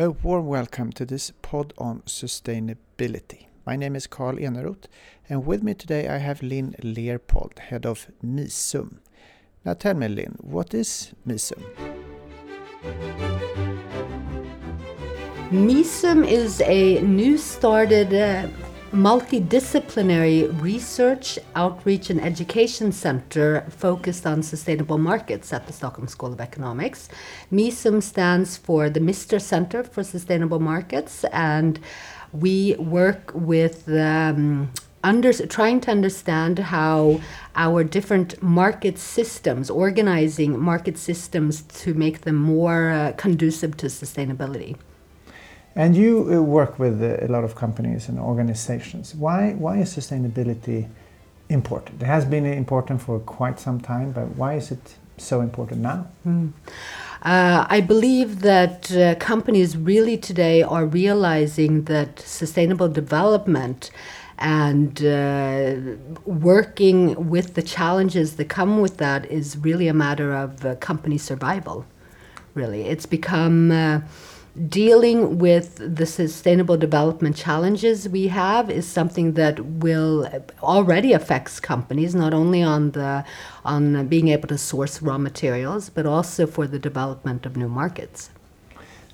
A warm welcome to this pod on sustainability. My name is Carl Eneroth, and with me today I have Lin Lerpold, head of MISUM. Now tell me, Lin, what is MISUM? MISUM is a new started uh, multidisciplinary research, outreach, and education center focused on sustainable markets at the Stockholm School of Economics. MISUM stands for the Mistra Center for Sustainable Markets, and we work with um, under, trying to understand how our different market systems, organizing market systems to make them more uh, conducive to sustainability. And you uh, work with uh, a lot of companies and organizations. Why, why is sustainability important? It has been important for quite some time, but why is it so important now? Mm. Uh, I believe that uh, companies really today are realizing that sustainable development and uh, working with the challenges that come with that is really a matter of uh, company survival. Really, it's become dealing with the sustainable development challenges we have is something that will already affects companies not only on the on being able to source raw materials but also for the development of new markets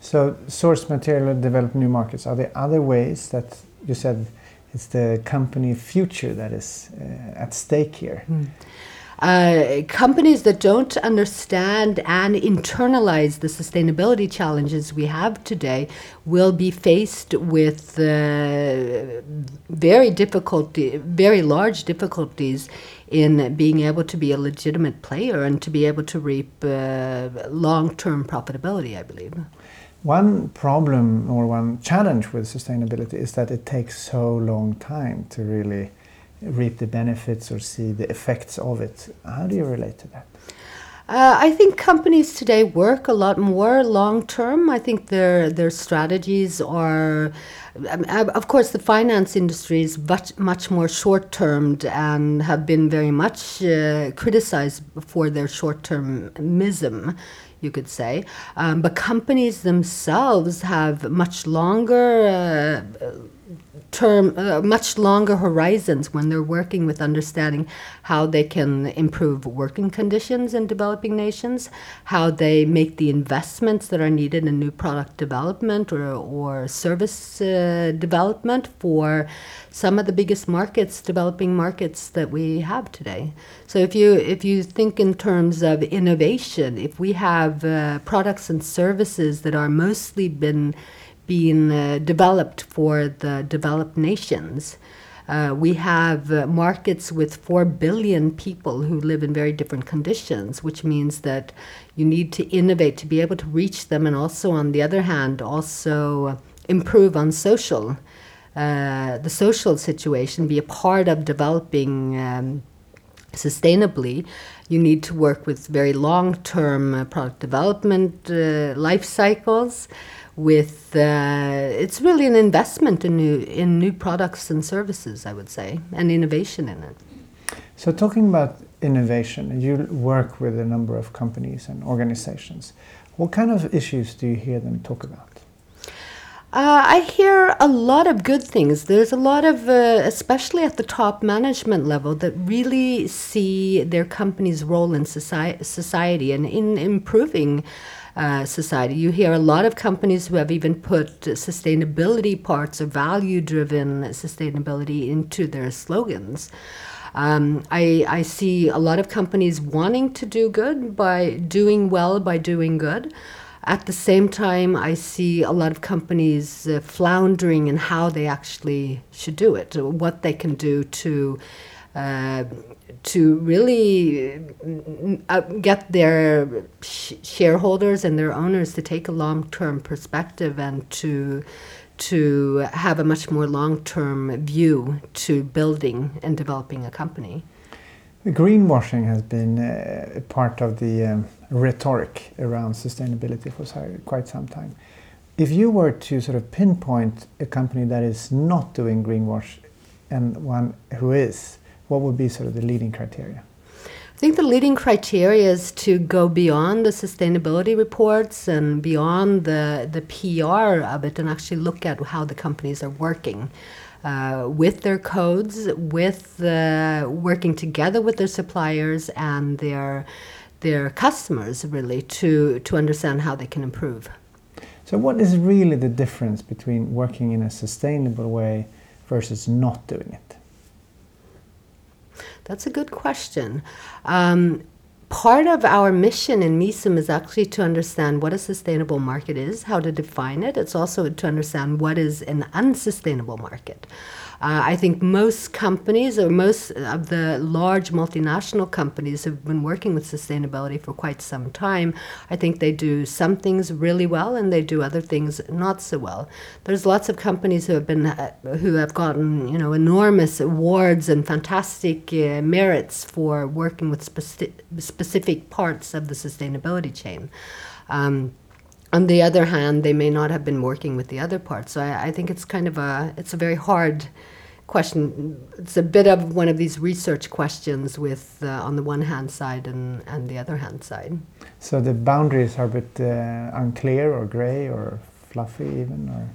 so source material develop new markets are there other ways that you said it's the company future that is uh, at stake here mm. Uh, companies that don't understand and internalize the sustainability challenges we have today will be faced with uh, very difficulty, very large difficulties in being able to be a legitimate player and to be able to reap uh, long-term profitability. I believe. One problem or one challenge with sustainability is that it takes so long time to really reap the benefits or see the effects of it. How do you relate to that? Uh, I think companies today work a lot more long term. I think their their strategies are, um, of course, the finance industry is much much more short termed and have been very much uh, criticized for their short termism you could say. Um, but companies themselves have much longer uh, term, uh, much longer horizons when they're working with understanding how they can improve working conditions in developing nations, how they make the investments that are needed in new product development or, or service uh, development for some of the biggest markets, developing markets that we have today. So if you if you think in terms of innovation, if we have uh, products and services that are mostly been being uh, developed for the developed nations. Uh, we have uh, markets with 4 billion people who live in very different conditions, which means that you need to innovate to be able to reach them, and also, on the other hand, also improve on social, uh, the social situation, be a part of developing um, sustainably. You need to work with very long term uh, product development uh, life cycles with uh, it's really an investment in new in new products and services i would say and innovation in it so talking about innovation you work with a number of companies and organizations what kind of issues do you hear them talk about uh, I hear a lot of good things. There's a lot of, uh, especially at the top management level, that really see their company's role in society, society and in improving uh, society. You hear a lot of companies who have even put sustainability parts or value driven sustainability into their slogans. Um, I, I see a lot of companies wanting to do good by doing well by doing good. At the same time, I see a lot of companies uh, floundering in how they actually should do it, what they can do to uh, to really uh, get their sh- shareholders and their owners to take a long-term perspective and to to have a much more long-term view to building and developing a company. Greenwashing has been uh, part of the um, rhetoric around sustainability for quite some time. If you were to sort of pinpoint a company that is not doing greenwash and one who is, what would be sort of the leading criteria? I think the leading criteria is to go beyond the sustainability reports and beyond the, the PR of it and actually look at how the companies are working. Uh, with their codes, with uh, working together with their suppliers and their their customers, really, to to understand how they can improve. So, what is really the difference between working in a sustainable way versus not doing it? That's a good question. Um, part of our mission in MISUM is actually to understand what a sustainable market is, how to define it. It's also to understand what is an unsustainable market. Uh, I think most companies, or most of the large multinational companies, have been working with sustainability for quite some time. I think they do some things really well, and they do other things not so well. There's lots of companies who have been uh, who have gotten you know enormous awards and fantastic uh, merits for working with speci- specific parts of the sustainability chain. Um, on the other hand, they may not have been working with the other part. So I, I think it's kind of a it's a very hard question. It's a bit of one of these research questions with uh, on the one hand side and, and the other hand side. So the boundaries are a bit uh, unclear or gray or fluffy even or.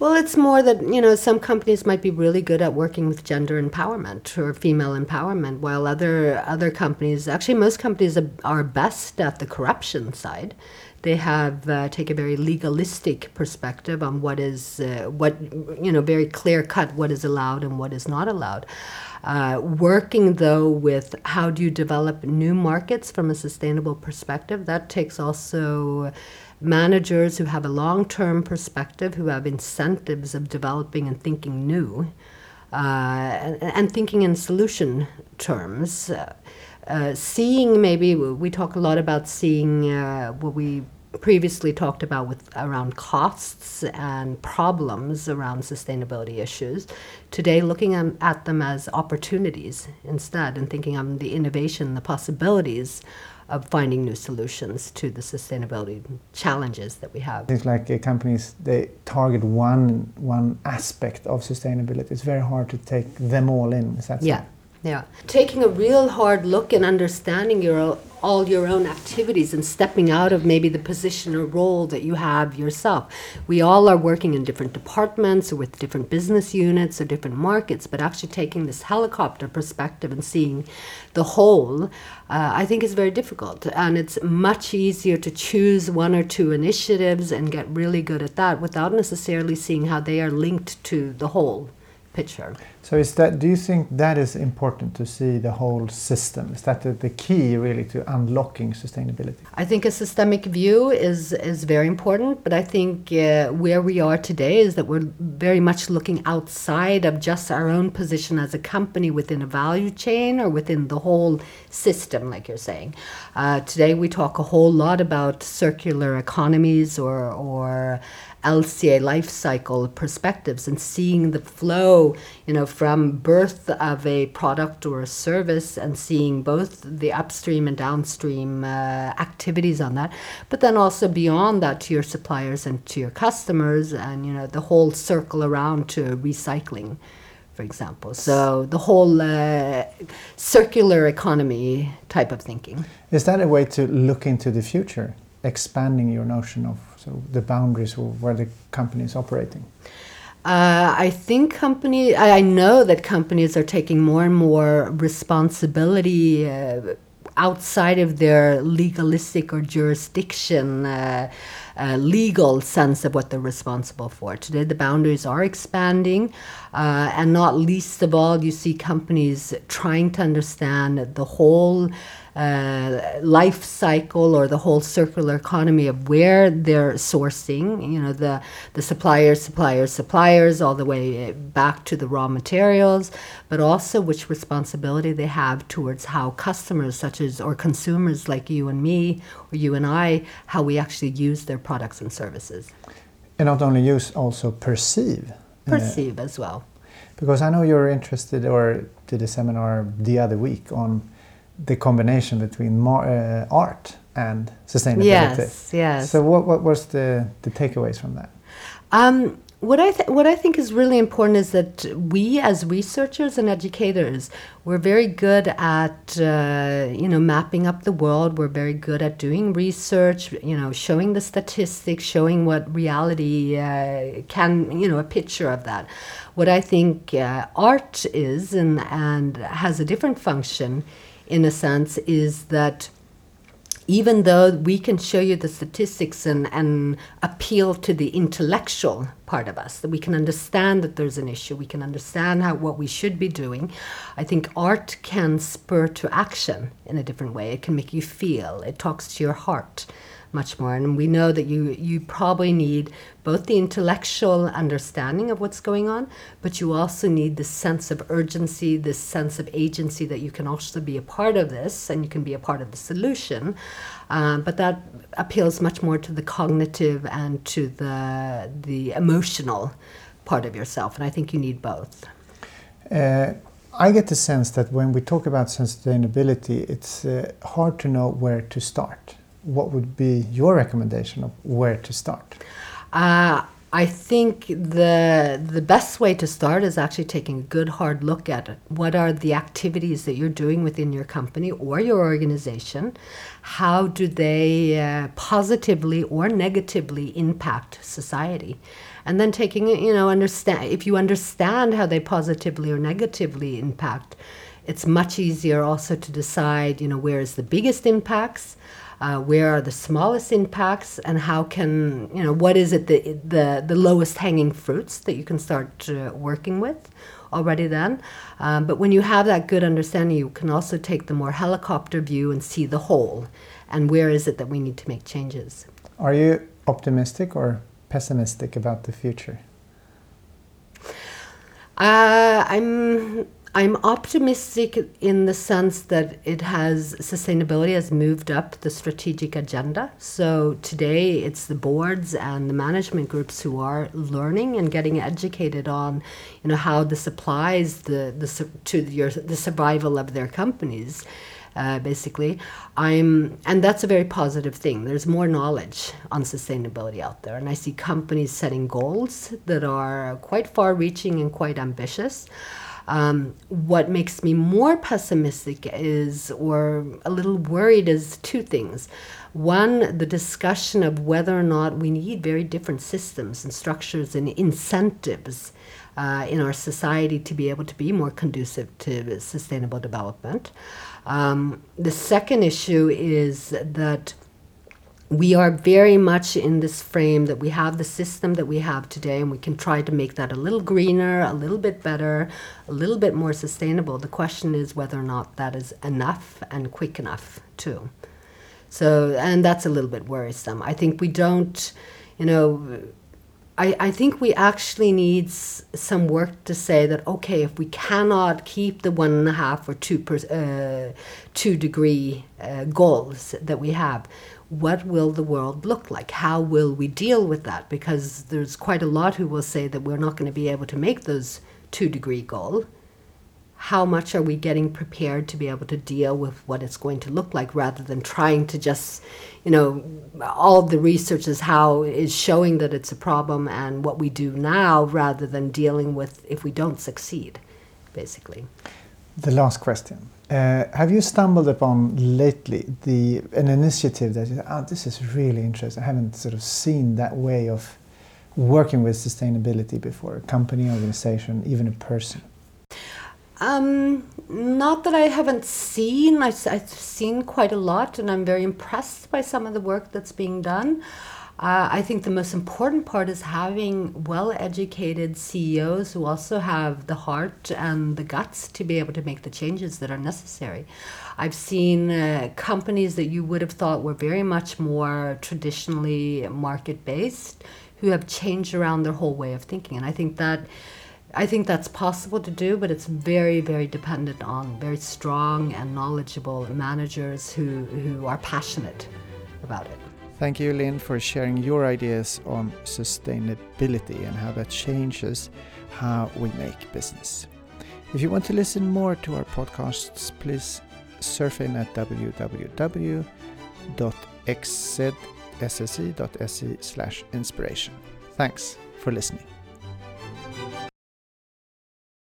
Well, it's more that, you know, some companies might be really good at working with gender empowerment or female empowerment, while other other companies, actually most companies are best at the corruption side. They have uh, take a very legalistic perspective on what is uh, what you know very clear cut what is allowed and what is not allowed. Uh, working though with how do you develop new markets from a sustainable perspective, that takes also managers who have a long term perspective, who have incentives of developing and thinking new, uh, and, and, thinking in solution terms. Uh, uh, seeing maybe we talk a lot about seeing uh, what we previously talked about with around costs and problems around sustainability issues today looking at them as opportunities instead and thinking of the innovation the possibilities of finding new solutions to the sustainability challenges that we have. It's like uh, companies they target one one aspect of sustainability. It's very hard to take them all in. Is that yeah. So? Yeah, taking a real hard look and understanding your all your own activities and stepping out of maybe the position or role that you have yourself. We all are working in different departments or with different business units or different markets, but actually taking this helicopter perspective and seeing the whole, uh, I think is very difficult. And it's much easier to choose one or two initiatives and get really good at that without necessarily seeing how they are linked to the whole picture. So is that? Do you think that is important to see the whole system? Is that the, the key really to unlocking sustainability? I think a systemic view is is very important, but I think uh, where we are today is that we're very much looking outside of just our own position as a company within a value chain or within the whole system, like you're saying. Uh, today we talk a whole lot about circular economies or or LCA life cycle perspectives and seeing the flow, you know, from birth of a product or a service and seeing both the upstream and downstream uh, activities on that, but then also beyond that to your suppliers and to your customers and, you know, the whole circle around to recycling for example. So the whole uh, circular economy type of thinking. Is that a way to look into the future, expanding your notion of so the boundaries of where the company is operating? Uh, I think company. I, I, know that companies are taking more and more responsibility uh, outside of their legalistic or jurisdiction. Uh, uh, legal sense of what they're responsible for. Today, the boundaries are expanding, uh, and not least of all, you see companies trying to understand the whole uh, life cycle or the whole circular economy of where they're sourcing, you know, the, the suppliers, suppliers, suppliers, all the way back to the raw materials, but also which responsibility they have towards how customers, such as, or consumers like you and me, or you and I, how we actually use their products and services. And not only use, also perceive. Uh, perceive uh, as well. Because I know you're interested or did a seminar the other week on the combination between uh, art and sustainability. Yes, yes. So what, what was the, the takeaways from that? Um, what I th- what I think is really important is that we, as researchers and educators, we're very good at uh, you know mapping up the world. We're very good at doing research. You know, showing the statistics, showing what reality uh, can. You know, a picture of that. What I think uh, art is and and has a different function, in a sense, is that even though we can show you the statistics and, and appeal to the intellectual part of us, that we can understand that there's an issue, we can understand how what we should be doing. I think art can spur to action in a different way. It can make you feel. It talks to your heart much more. And we know that you you probably need both the intellectual understanding of what's going on, but you also need this sense of urgency, this sense of agency that you can also be a part of this and you can be a part of the solution. Um, but that appeals much more to the cognitive and to the the emotional part of yourself, and I think you need both. Uh, I get the sense that when we talk about sustainability, it's uh, hard to know where to start what would be your recommendation of where to start? Uh, I think the the best way to start is actually taking a good hard look at it. What are the activities that you're doing within your company or your organization? How do they uh, positively or negatively impact society? And then taking you know understand if you understand how they positively or negatively impact, it's much easier also to decide you know where is the biggest impacts uh, where are the smallest impacts and how can you know what is it the the, the lowest hanging fruits that you can start uh, working with already then? Um, but when you have that good understanding you can also take the more helicopter view and see the whole. And where is it that we need to make changes? Are you optimistic or pessimistic about the future? Uh, i'm I'm optimistic in the sense that it has sustainability has moved up the strategic agenda. So today it's the boards and the management groups who are learning and getting educated on, you know, how this applies the, the to your the survival of their companies. Uh, basically, I'm, and that's a very positive thing. There's more knowledge on sustainability out there, and I see companies setting goals that are quite far-reaching and quite ambitious. Um, what makes me more pessimistic is, or a little worried, is two things. One, the discussion of whether or not we need very different systems and structures and incentives uh, in our society to be able to be more conducive to sustainable development. Um, the second issue is that we are very much in this frame that we have the system that we have today and we can try to make that a little greener, a little bit better, a little bit more sustainable. The question is whether or not that is enough and quick enough too. So, and that's a little bit worrisome. I think we don't, you know, I, I think we actually need some work to say that okay, if we cannot keep the one and a half or two per, uh, two degree uh, goals that we have, what will the world look like? How will we deal with that? Because there's quite a lot who will say that we're not going to be able to make those two degree goal. How much are we getting prepared to be able to deal with what it's going to look like rather than trying to just, you know, all the research is how is showing that it's a problem and what we do now rather than dealing with if we don't succeed, basically. The last question uh, have you stumbled upon lately the an initiative that you, oh, this is really interesting? I haven't sort of seen that way of working with sustainability before. A company, organization, even a person. Um, not that I haven't seen. I've, I've seen quite a lot, and I'm very impressed by some of the work that's being done. Uh, I think the most important part is having well educated CEOs who also have the heart and the guts to be able to make the changes that are necessary. I've seen uh, companies that you would have thought were very much more traditionally market based who have changed around their whole way of thinking. And I think that. I think that's possible to do, but it's very, very dependent on very strong and knowledgeable managers who, who are passionate about it. Thank you, Lin, for sharing your ideas on sustainability and how that changes how we make business. If you want to listen more to our podcasts, please surf in at www.xzsse.se slash inspiration. Thanks for listening.